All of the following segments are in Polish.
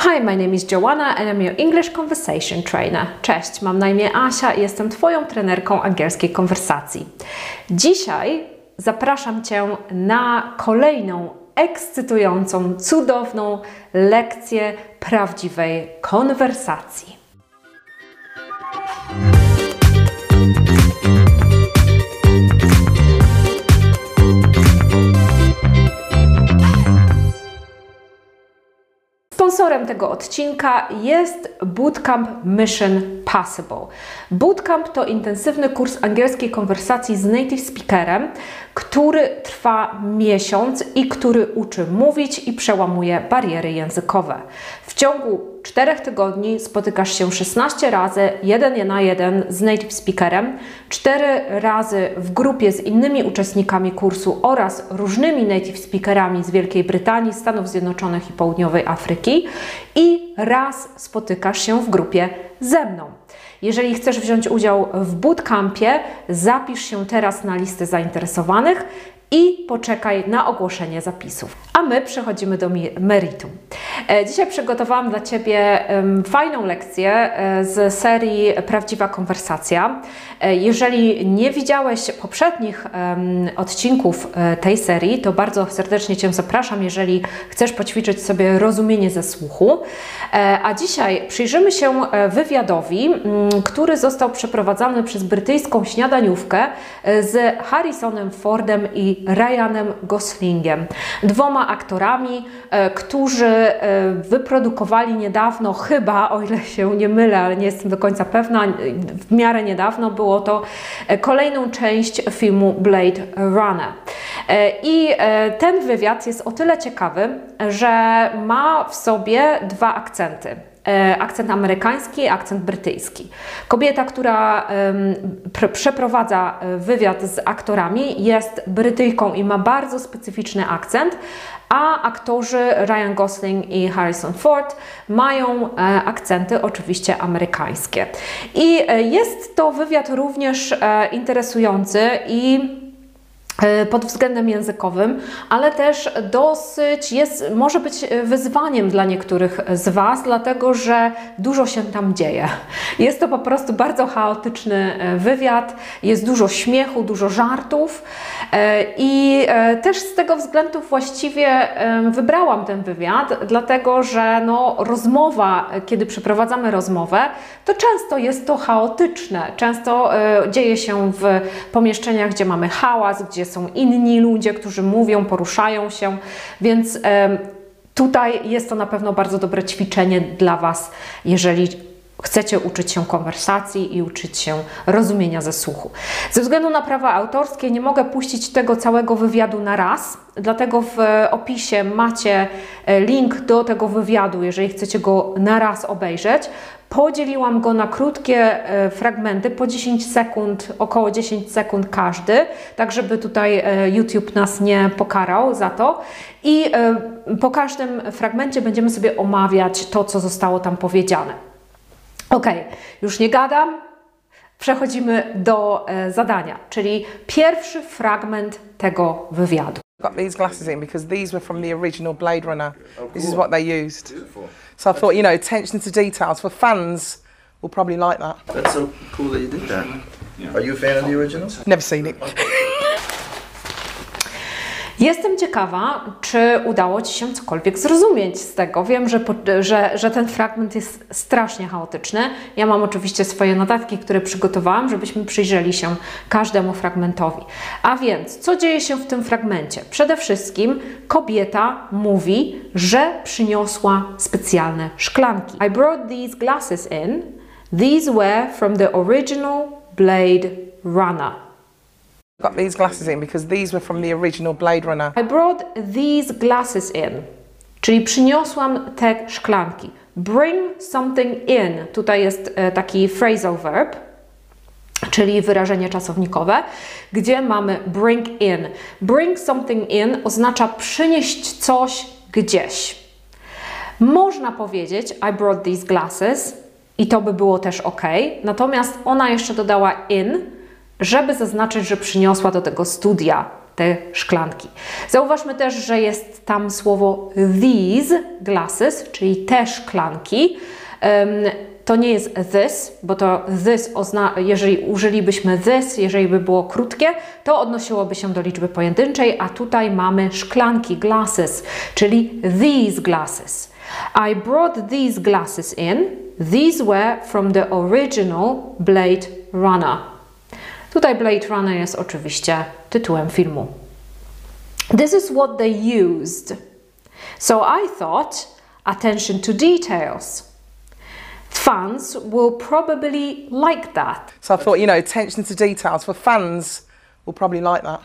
Hi, my name is Joanna and I'm your English Conversation Trainer. Cześć, mam na imię Asia i jestem Twoją trenerką angielskiej konwersacji. Dzisiaj zapraszam Cię na kolejną ekscytującą, cudowną lekcję prawdziwej konwersacji. Sponsorem tego odcinka jest Bootcamp Mission Possible. Bootcamp to intensywny kurs angielskiej konwersacji z native speakerem, który trwa miesiąc i który uczy mówić i przełamuje bariery językowe. W ciągu 4 tygodni spotykasz się 16 razy, jeden na jeden z native speakerem, 4 razy w grupie z innymi uczestnikami kursu oraz różnymi native speakerami z Wielkiej Brytanii, Stanów Zjednoczonych i Południowej Afryki i raz spotykasz się w grupie ze mną. Jeżeli chcesz wziąć udział w bootcampie, zapisz się teraz na listę zainteresowanych i poczekaj na ogłoszenie zapisów. A my przechodzimy do meritum. E, dzisiaj przygotowałam dla Ciebie fajną lekcję e, z serii Prawdziwa konwersacja. E, jeżeli nie widziałeś poprzednich odcinków tej serii, to bardzo serdecznie Cię zapraszam, jeżeli chcesz poćwiczyć sobie rozumienie ze słuchu. A dzisiaj przyjrzymy się wywiadowi, który został przeprowadzany przez brytyjską śniadaniówkę z Harrisonem Fordem i Ryanem Goslingiem, dwoma aktorami, którzy wyprodukowali niedawno, chyba, o ile się nie mylę, ale nie jestem do końca pewna, w miarę niedawno było to e, kolejną część filmu Blade Runner. E, I e, ten wywiad jest o tyle ciekawy, że ma w sobie dwa akcenty akcent amerykański, akcent brytyjski. Kobieta, która przeprowadza wywiad z aktorami, jest Brytyjką i ma bardzo specyficzny akcent, a aktorzy Ryan Gosling i Harrison Ford mają e, akcenty oczywiście amerykańskie. I e, jest to wywiad również e, interesujący i E, pod względem językowym, ale też dosyć jest, może być wyzwaniem dla niektórych z Was, dlatego że dużo się tam dzieje. Jest to po prostu bardzo chaotyczny e, wywiad, jest dużo śmiechu, dużo żartów e, i też z tego względu właściwie wybrałam ten wywiad, dlatego że no, rozmowa, kiedy przeprowadzamy rozmowę, to często jest to chaotyczne, często dzieje się w pomieszczeniach, gdzie mamy hałas, gdzie są inni ludzie, którzy mówią, poruszają się, więc tutaj jest to na pewno bardzo dobre ćwiczenie dla Was, jeżeli chcecie uczyć się konwersacji i uczyć się rozumienia ze słuchu. Ze względu na prawa autorskie nie mogę puścić tego całego wywiadu na raz, dlatego w opisie macie e, link do tego wywiadu, jeżeli chcecie go na raz obejrzeć. Podzieliłam go na krótkie e, fragmenty, po 10 sekund, około 10 sekund każdy, tak żeby tutaj e, YouTube nas nie pokarał za to. I po każdym fragmencie będziemy sobie omawiać to, co zostało tam powiedziane. Ok, już nie gadam. Przechodzimy do e, zadania, czyli pierwszy fragment tego wywiadu. got these glasses in because these were from the original Blade Runner. Oh, this is what they used. Beautiful. So I thought, you know, attention to details for fans will probably like that. That's so cool that you did that. Yeah. Are you a fan of the original? Never seen it. Jestem ciekawa, czy udało Ci się cokolwiek zrozumieć z tego. Wiem, że, że, że ten fragment jest strasznie chaotyczny. Ja mam oczywiście swoje notatki, które przygotowałam, żebyśmy przyjrzeli się każdemu fragmentowi. A więc, co dzieje się w tym fragmencie? Przede wszystkim kobieta mówi, że przyniosła specjalne szklanki. I brought these glasses in. These were from the original Blade Runner got these glasses in because these were from the original Blade Runner. I brought these glasses in, czyli przyniosłam te szklanki. Bring something in, tutaj jest e, taki phrasal verb, czyli wyrażenie czasownikowe, gdzie mamy bring in. Bring something in oznacza przynieść coś gdzieś. Można powiedzieć I brought these glasses i to by było też ok, natomiast ona jeszcze dodała in, żeby zaznaczyć, że przyniosła do tego studia te szklanki. Zauważmy też, że jest tam słowo these glasses, czyli te szklanki. To nie jest this, bo to this, jeżeli użylibyśmy this, jeżeli by było krótkie, to odnosiłoby się do liczby pojedynczej, a tutaj mamy szklanki, glasses, czyli these glasses. I brought these glasses in. These were from the original Blade Runner. Tutaj Blade Runner jest oczywiście tytułem filmu. This is what they used. So I thought, attention to details. Fans will probably like that. So I thought, you know, attention to details for fans will probably like that.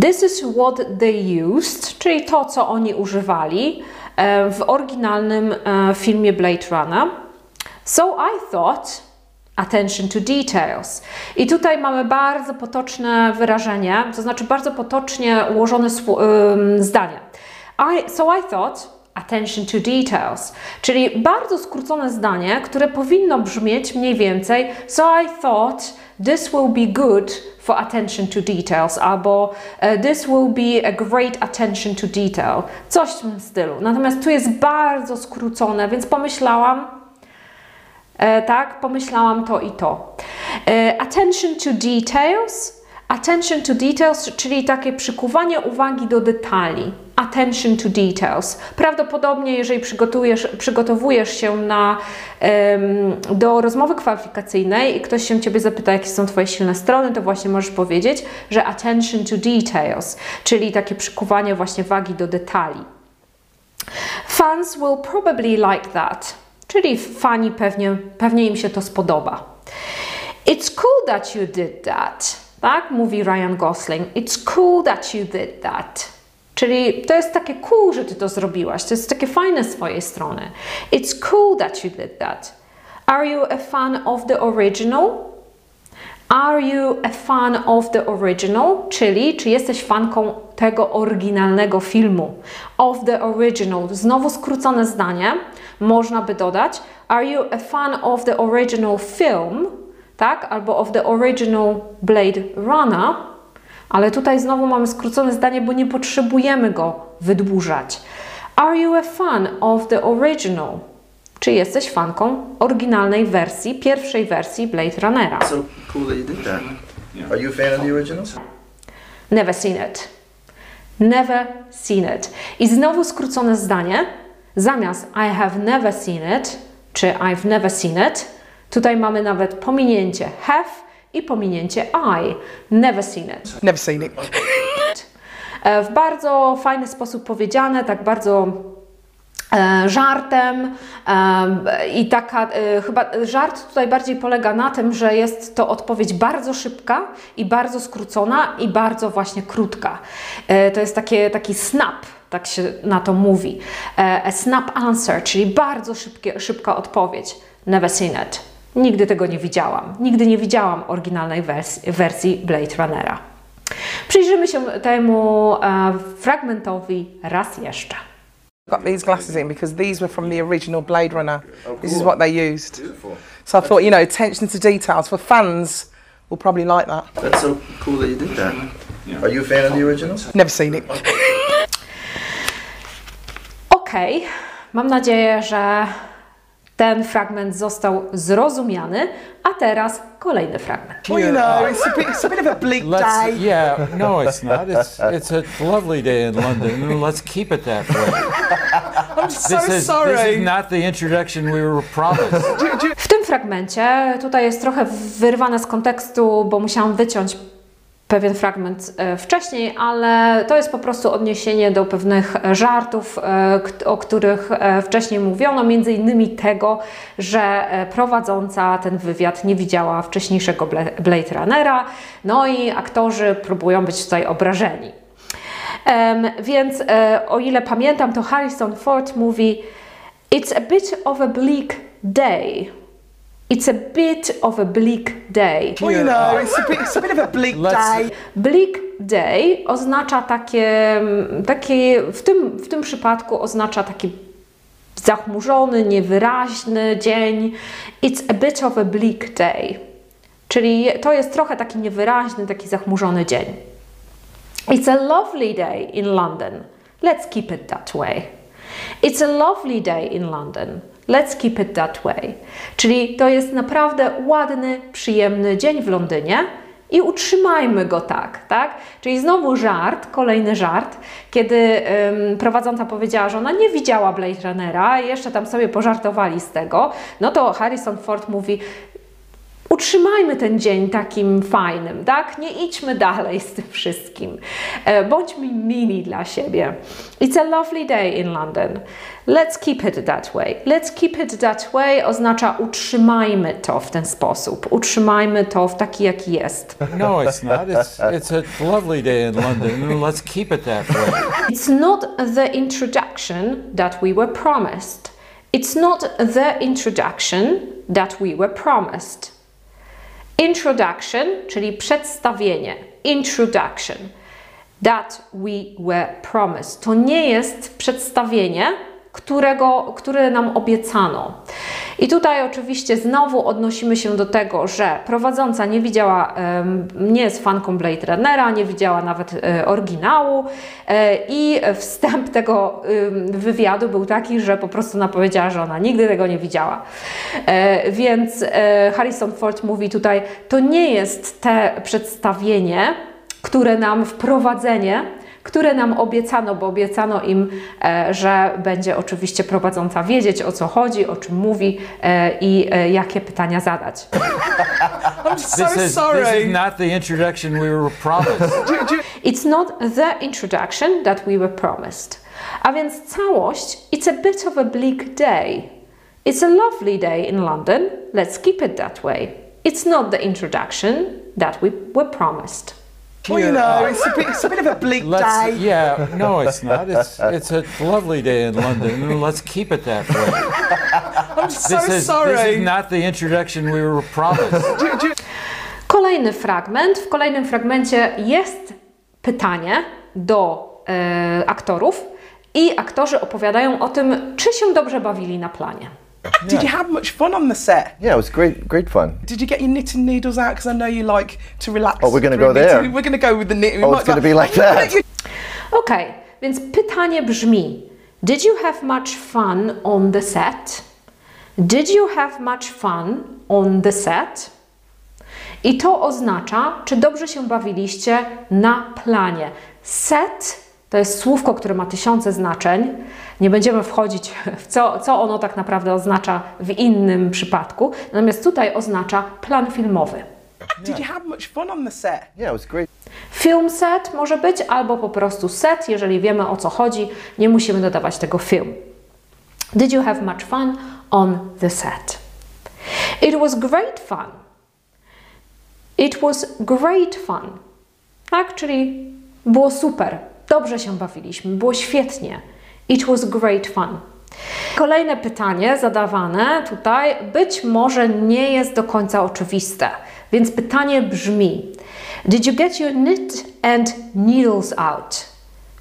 This is what they used, czyli to, co oni używali e, w oryginalnym e, filmie Blade Runner. So I thought, attention to details. I tutaj mamy bardzo potoczne wyrażenie, to znaczy bardzo potocznie ułożone zdanie. I, so I thought, attention to details, czyli bardzo skrócone zdanie, które powinno brzmieć mniej więcej so I thought this will be good for attention to details albo uh, this will be a great attention to detail, coś w tym stylu. Natomiast tu jest bardzo skrócone, więc pomyślałam, e, tak, pomyślałam to i to. E, attention to details, attention to details, czyli takie przykuwanie uwagi do detali attention to details. Prawdopodobnie, jeżeli przygotujesz, przygotowujesz się na, do rozmowy kwalifikacyjnej i ktoś się Ciebie zapyta, jakie są Twoje silne strony, to właśnie możesz powiedzieć, że attention to details, czyli takie przykuwanie właśnie wagi do detali. Fans will probably like that, czyli fani pewnie, pewnie im się to spodoba. It's cool that you did that, tak? Mówi Ryan Gosling. It's cool that you did that. Czyli to jest takie cool, że ty to zrobiłaś. To jest takie fajne z twojej strony. It's cool that you did that. Are you a fan of the original? Are you a fan of the original? Czyli czy jesteś fanką tego oryginalnego filmu? Of the original. Znowu skrócone zdanie. Można by dodać Are you a fan of the original film? Tak? Albo of the original Blade Runner? Ale tutaj znowu mamy skrócone zdanie, bo nie potrzebujemy go wydłużać. Are you a fan of the original? Czy jesteś fanką oryginalnej wersji, pierwszej wersji Blade Runnera? So cool that you did that. Are you a fan of the original? Never seen it. Never seen it. I znowu skrócone zdanie. Zamiast I have never seen it, czy I've never seen it, tutaj mamy nawet pominięcie have i pominięcie I. Never seen it. Never seen it. E, w bardzo fajny sposób powiedziane, tak bardzo żartem e, i taka chyba żart tutaj bardziej polega na tym, że jest to odpowiedź bardzo szybka i bardzo skrócona i bardzo właśnie krótka. To jest takie, taki snap, tak się na to mówi. A snap answer, czyli bardzo szybkie, szybka odpowiedź. Never seen it. Nigdy tego nie widziałam. Nigdy nie widziałam oryginalnej wersji, wersji Blade Runnera. Przyjrzymy się temu e, fragmentowi raz jeszcze. Got these glasses in because these were from the original Blade Runner. Oh, this is what they used. So I thought, you know, attention to details for fans will probably like that. That's so cool that you did that. Are you a fan of the original? Never seen it. Okej, okay. mam nadzieję, że ten fragment został zrozumiany, a teraz kolejny fragment. Well, you know, it's a bit, it's a bit of a bleak let's, day. Yeah, no, it's not. It's, it's a lovely day in London. Let's keep it that way. I'm so this is, sorry. This is not the introduction we were promised. W tym fragmencie, tutaj jest trochę wyrwane z kontekstu, bo musiałam wyciąć pewien fragment e, wcześniej, ale to jest po prostu odniesienie do pewnych żartów, e, o których e, wcześniej mówiono, między innymi tego, że prowadząca ten wywiad nie widziała wcześniejszego Blade Runnera, no i aktorzy próbują być tutaj obrażeni. Więc o ile pamiętam, to Harrison Ford mówi It's a bit of a bleak day It's a bit of a bleak day. Well, you know, it's a bit, it's a bit of a bleak day. Bleak day oznacza takie, takie w, tym, w tym przypadku oznacza taki zachmurzony, niewyraźny dzień. It's a bit of a bleak day. Czyli to jest trochę taki niewyraźny, taki zachmurzony dzień. It's a lovely day in London. Let's keep it that way. It's a lovely day in London. Let's keep it that way. Czyli to jest naprawdę ładny, przyjemny dzień w Londynie i utrzymajmy go tak, tak? Czyli znowu żart, kolejny żart, kiedy ym, prowadząca powiedziała, że ona nie widziała Blade Runnera jeszcze tam sobie pożartowali z tego, no to Harrison Ford mówi, utrzymajmy ten dzień takim fajnym, tak? Nie idźmy dalej z tym wszystkim. E, Bądźmy mili dla siebie. It's a lovely day in London. Let's keep it that way. Let's keep it that way oznacza utrzymajmy to w ten sposób. Utrzymajmy to w taki, jaki jest. No, it's not. It's, it's a lovely day in London. Let's keep it that way. It's not the introduction that we were promised. It's not the introduction that we were promised. Introduction, czyli przedstawienie. Introduction. That we were promised. To nie jest przedstawienie, którego, które nam obiecano. I tutaj oczywiście znowu odnosimy się do tego, że prowadząca nie widziała, nie jest fanką Blade Runnera, nie widziała nawet e, oryginału e, i wstęp tego wywiadu był taki, że po prostu ona powiedziała, że ona nigdy tego nie widziała. E, Więc Harrison Ford mówi tutaj, to nie jest te przedstawienie, które nam wprowadzenie, które nam obiecano, bo obiecano im, e, że będzie oczywiście prowadząca wiedzieć o co chodzi, o czym mówi e, i e, jakie pytania zadać. I'm so This is, this sorry. is not the introduction we were promised. It's not the introduction that we were promised. A więc całość, it's a bit of a bleak day. It's a lovely day in London. Let's keep it that way. It's not the introduction that we were promised. Well, you know, it's a bit, it's a bit of a bleak Let's, day. yeah, no, it's not. It's, it's a lovely day in London. Let's keep it that way. I'm so This is, this sorry. is not the introduction we were promised. Kolejny fragment. W kolejnym fragmencie jest pytanie do e, aktorów i aktorzy opowiadają o tym, czy się dobrze bawili na planie. Did you have much fun on the set? Yeah, it was great, great fun. Did you get your knitting needles out? Because I know you like to relax. Oh, we're gonna during go there. knitting. We're going to go with the knitting. Oh, it's gonna go- be like that. let you- Ok, więc pytanie brzmi: Did you have much fun on the set? Did you have much fun on the set? I to oznacza, czy dobrze się bawiliście na planie. Set to jest słówko, które ma tysiące znaczeń. Nie będziemy wchodzić w co, co ono tak naprawdę oznacza w innym przypadku. Natomiast tutaj oznacza plan filmowy. Did you have much fun on the set? Yeah, it was great. Film set może być albo po prostu set, jeżeli wiemy o co chodzi, nie musimy dodawać tego film. Did you have much fun on the set? It was great fun. It was great fun. Tak, czyli było super, dobrze się bawiliśmy, było świetnie. It was great fun. Kolejne pytanie zadawane tutaj być może nie jest do końca oczywiste, więc pytanie brzmi: Did you get your knit and needles out?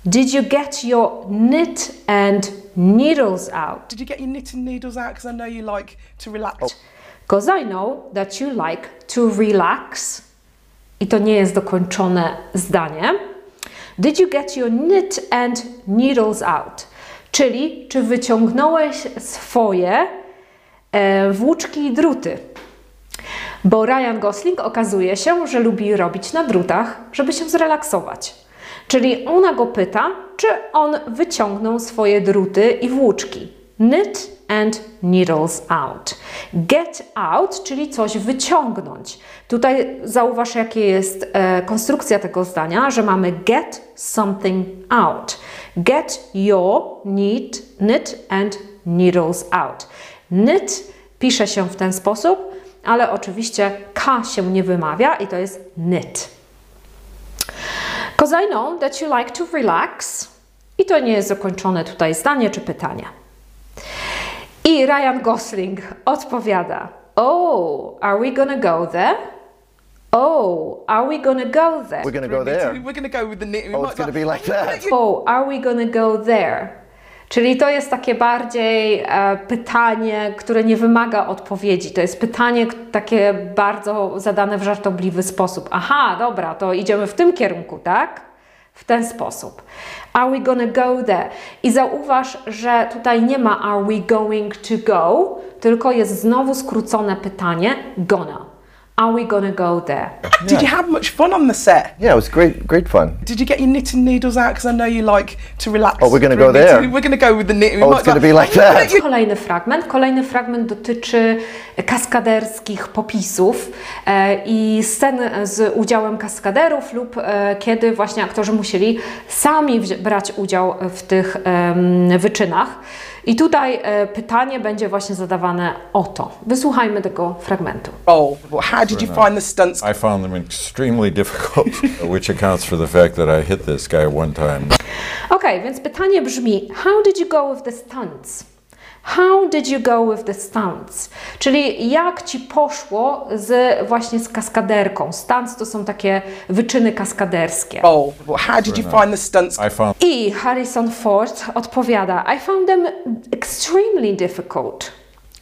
Did you get your knit and needles out? Did you get your knitting needles out? Because I know you like to relax. Because I know that you like to relax. I to nie jest dokończone zdanie. Did you get your knit and needles out? Czyli czy wyciągnąłeś swoje e, włóczki i druty? Bo Ryan Gosling okazuje się, że lubi robić na drutach, żeby się zrelaksować. Czyli ona go pyta, czy on wyciągnął swoje druty i włóczki. Knit and needles out. Get out, czyli coś wyciągnąć. Tutaj zauważ, jakie jest e, konstrukcja tego zdania, że mamy get something out. Get your knit, knit and needles out. Knit pisze się w ten sposób, ale oczywiście K się nie wymawia i to jest knit. Because I know that you like to relax. I to nie jest zakończone tutaj zdanie czy pytanie. I Ryan Gosling odpowiada: Oh, are we gonna go there? Oh, are we gonna go there? We're to go there. We're to go with the knitting. We Oh, it's going to go- be like that. Oh, are we gonna go there? Czyli to jest takie bardziej e, pytanie, które nie wymaga odpowiedzi. To jest pytanie takie bardzo zadane w żartobliwy sposób. Aha, dobra, to idziemy w tym kierunku, tak? W ten sposób. Are we gonna go there? I zauważ, że tutaj nie ma are we going to go, tylko jest znowu skrócone pytanie gonna. Are we gonna go there? Did you have much fun on the set? Yeah, it was great, great fun. Did you get your knitting needles out? Because I know you like to relax. Oh, we're gonna go there? knitting. We're to go with the knitting. Oh, it's gonna go- be like gonna that. Kolejny fragment. Kolejny fragment dotyczy kaskaderskich popisów e, i scen z udziałem kaskaderów lub e, kiedy właśnie aktorzy musieli sami brać udział w tych em, wyczynach. I tutaj e, pytanie będzie właśnie zadawane o to. Wysłuchajmy tego fragmentu. Oh, well, how did you find the stunts? I found them extremely difficult, which accounts for the fact that I hit this guy one time. Ok, więc pytanie brzmi: How did you go with the stunts? How did you go with the stunts? Czyli jak ci poszło z właśnie z kaskaderką? Stunts to są takie wyczyny kaskaderskie. Oh, how did you find the stunts? I found I Harrison Ford odpowiada: I found them extremely difficult.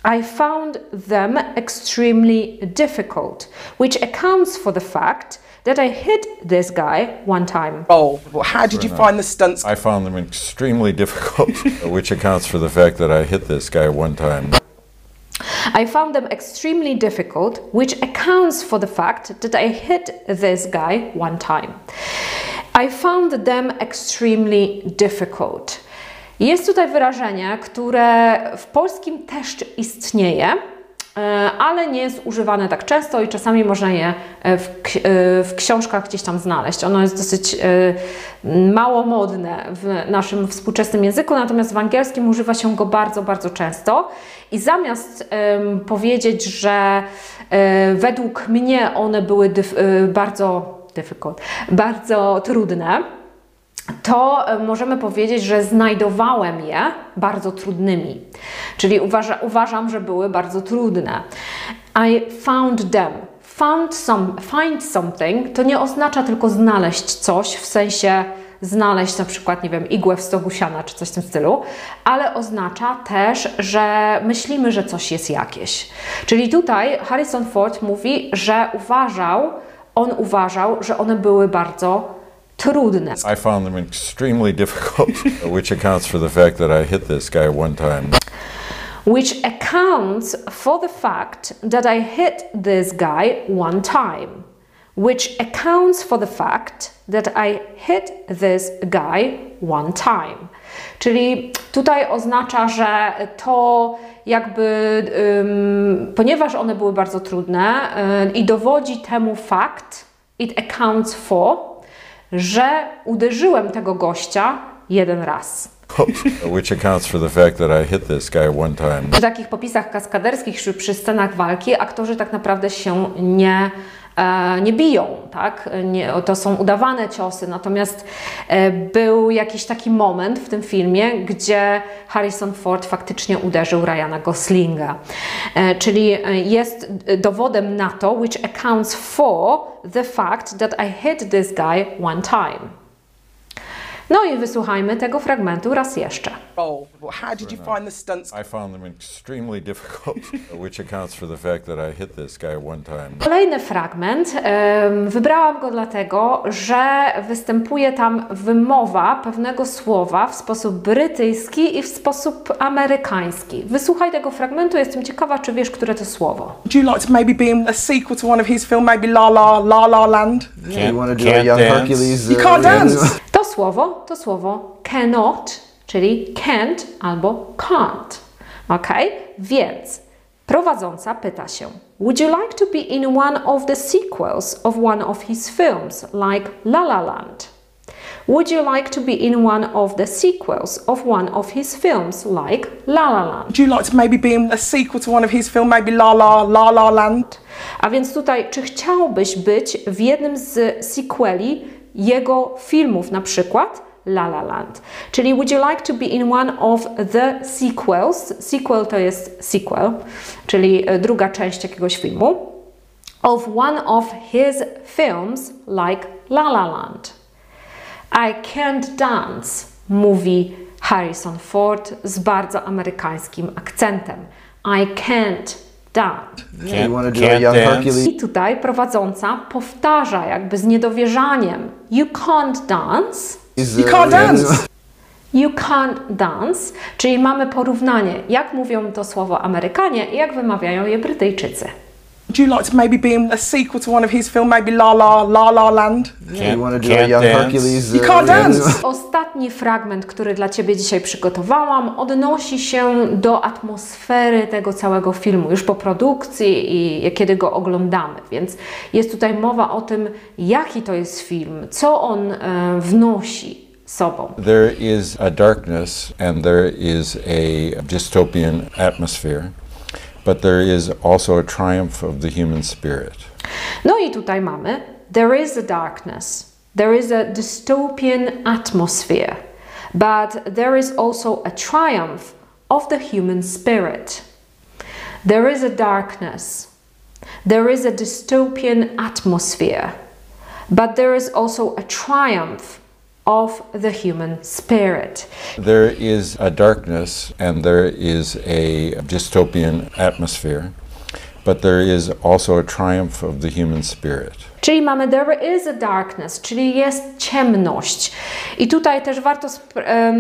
I found them extremely difficult, which accounts for the fact that I hit this guy one time. Oh, well, how did you find the stunts? I found them extremely difficult, which accounts for the fact that I hit this guy one time. I found them extremely difficult, which accounts for the fact that I hit this guy one time. I found them extremely difficult. Jest tutaj wyrażenie, które w polskim też istnieje, e, ale nie jest używane tak często i czasami można je e, w, e, w książkach gdzieś tam znaleźć. Ono jest dosyć mało modne w naszym współczesnym języku, natomiast w angielskim używa się go bardzo, bardzo często. I zamiast powiedzieć, że według mnie one były dyf- bardzo difficult, bardzo trudne, to e, możemy powiedzieć, że znajdowałem je bardzo trudnymi. Czyli uważa, uważam, że były bardzo trudne. I found them. Found some, find something to nie oznacza tylko znaleźć coś, w sensie znaleźć na przykład, nie wiem, igłę w stogu siana czy coś w tym stylu, ale oznacza też, że myślimy, że coś jest jakieś. Czyli tutaj Harrison Ford mówi, że uważał, on uważał, że one były bardzo trudne. I found them extremely difficult, which accounts for the fact that I hit this guy one time. which accounts for the fact that I hit this guy one time. Which accounts for the fact that I hit this guy one time. Czyli tutaj oznacza, że to jakby, ym, ponieważ one były bardzo trudne y, i dowodzi temu fakt, it accounts for, że uderzyłem tego gościa jeden raz. which accounts for the fact that I hit this guy one time. Przy takich popisach kaskaderskich czy przy scenach walki aktorzy tak naprawdę się nie, nie biją, tak? Nie, to są udawane ciosy, natomiast e, był jakiś taki moment w tym filmie, gdzie Harrison Ford faktycznie uderzył Ryana Goslinga. E, czyli e, jest dowodem na to, which accounts for the fact that I hit this guy one time. No i wysłuchajmy tego fragmentu raz jeszcze. Oh, well, how did you find the stunts? I found them extremely difficult, which accounts for the fact that I hit this guy one time. Kolejny fragment. Wybrałam go dlatego, że występuje tam wymowa pewnego słowa w sposób brytyjski i w sposób amerykański. Wysłuchaj tego fragmentu, jestem ciekawa, czy wiesz, które to słowo. Would you like to maybe be in a sequel to one of his films, maybe La La La La Land? you want to do a can't young dance. Hercules? You uh, can't yeah. dance. To słowo to słowo cannot, czyli can't albo can't. Ok? Więc prowadząca pyta się: Would you like to be in one of the sequels of one of his films, like La La Land? Would you like to be in one of the sequels of one of his films, like La La Land? Would you like to maybe be in a sequel to one of his films, maybe La La La La Land? A więc tutaj, czy chciałbyś być w jednym z sequeli jego filmów, na przykład La La Land? Czyli would you like to be in one of the sequels? Sequel to jest sequel, czyli e, druga część jakiegoś filmu. Of one of his films, like La La Land. I can't dance, mówi Harrison Ford z bardzo amerykańskim akcentem. I can't a can't. Hercules? I tutaj prowadząca powtarza jakby z niedowierzaniem. You can't dance. You can't dance. You can't dance, czyli mamy porównanie, jak mówią to słowo Amerykanie i jak wymawiają je Brytyjczycy. Would you like to maybe be in a sequel to one of his films, maybe La La La La Land? You want to do a can't young dance. Hercules? You uh, can't dance. Ostatni fragment, który dla Ciebie dzisiaj przygotowałam, odnosi się do atmosfery tego całego filmu, już po produkcji i kiedy go oglądamy. Więc jest tutaj mowa o tym, jaki to jest film, co on e, wnosi sobą. There is a darkness and there is a dystopian atmosphere, but there is also a triumph of the human spirit. No i tutaj mamy. There is a darkness, there is a dystopian atmosphere, but there is also a triumph of the human spirit. There is a darkness, there is a dystopian atmosphere, but there is also a triumph of the human spirit. There is a darkness and there is a dystopian atmosphere, but there is also a triumph of the human spirit. Czyli mamy there is a darkness, czyli jest ciemność. I tutaj też warto e,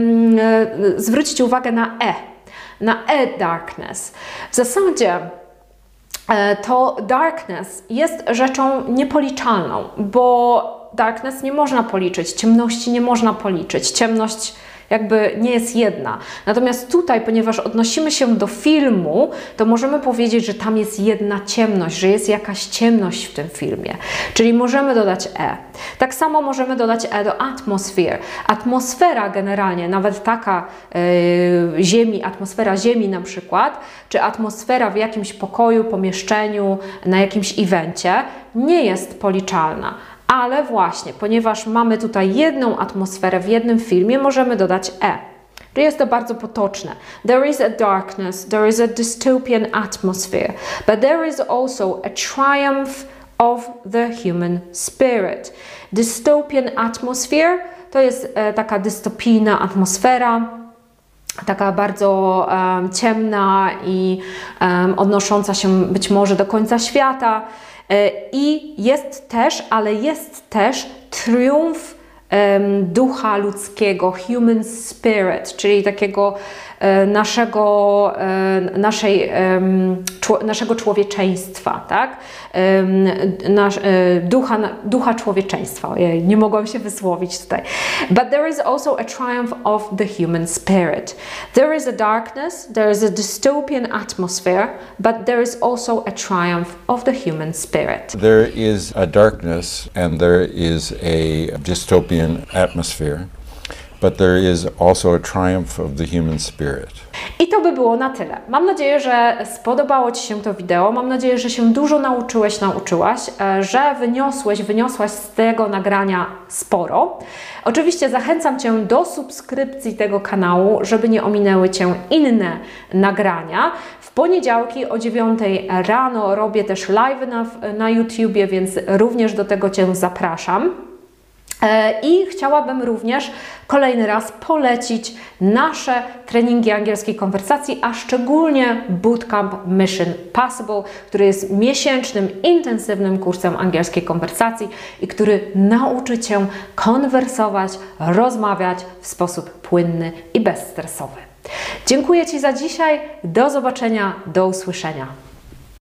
zwrócić uwagę na e, na e darkness. W zasadzie e, to darkness jest rzeczą niepoliczalną, bo darkness nie można policzyć, ciemności nie można policzyć. Ciemność jakby nie jest jedna. Natomiast tutaj, ponieważ odnosimy się do filmu, to możemy powiedzieć, że tam jest jedna ciemność, że jest jakaś ciemność w tym filmie. Czyli możemy dodać e. Tak samo możemy dodać e do atmosphere. Atmosfera generalnie, nawet taka e, ziemi, atmosfera ziemi na przykład, czy atmosfera w jakimś pokoju, pomieszczeniu, na jakimś evencie, nie jest policzalna. Ale właśnie, ponieważ mamy tutaj jedną atmosferę w jednym filmie, możemy dodać e. Czyli jest to bardzo potoczne. There is a darkness, there is a dystopian atmosphere, but there is also a triumph of the human spirit. Dystopian atmosphere to jest e, taka dystopijna atmosfera, taka bardzo em, ciemna i em, odnosząca się być może do końca świata. E, I jest też, ale jest też triumf em, ducha ludzkiego, human spirit, czyli takiego naszego, e, naszej, naszego człowieczeństwa, tak? Nasz, e, ducha, ducha człowieczeństwa. Nie mogłam się wysłowić tutaj. But there is also a triumph of the human spirit. There is a darkness, there is a dystopian atmosphere, but there is also a triumph of the human spirit. There is a darkness and there is a dystopian atmosphere, but there is also a triumph of the human spirit. I to by było na tyle. Mam nadzieję, że spodobało Ci się to wideo. Mam nadzieję, że się dużo nauczyłeś, nauczyłaś, e, że wyniosłeś, wyniosłaś z tego nagrania sporo. Oczywiście zachęcam Cię do subskrypcji tego kanału, żeby nie ominęły Cię inne nagrania. W poniedziałki o 9 rano robię też live na, na YouTubie, więc również do tego Cię zapraszam. E, I chciałabym również kolejny raz polecić nasze treningi angielskiej konwersacji, a szczególnie Bootcamp Mission Possible, który jest miesięcznym, intensywnym kursem angielskiej konwersacji i który nauczy Cię konwersować, rozmawiać w sposób płynny i bezstresowy. Dziękuję Ci za dzisiaj. Do zobaczenia, do usłyszenia.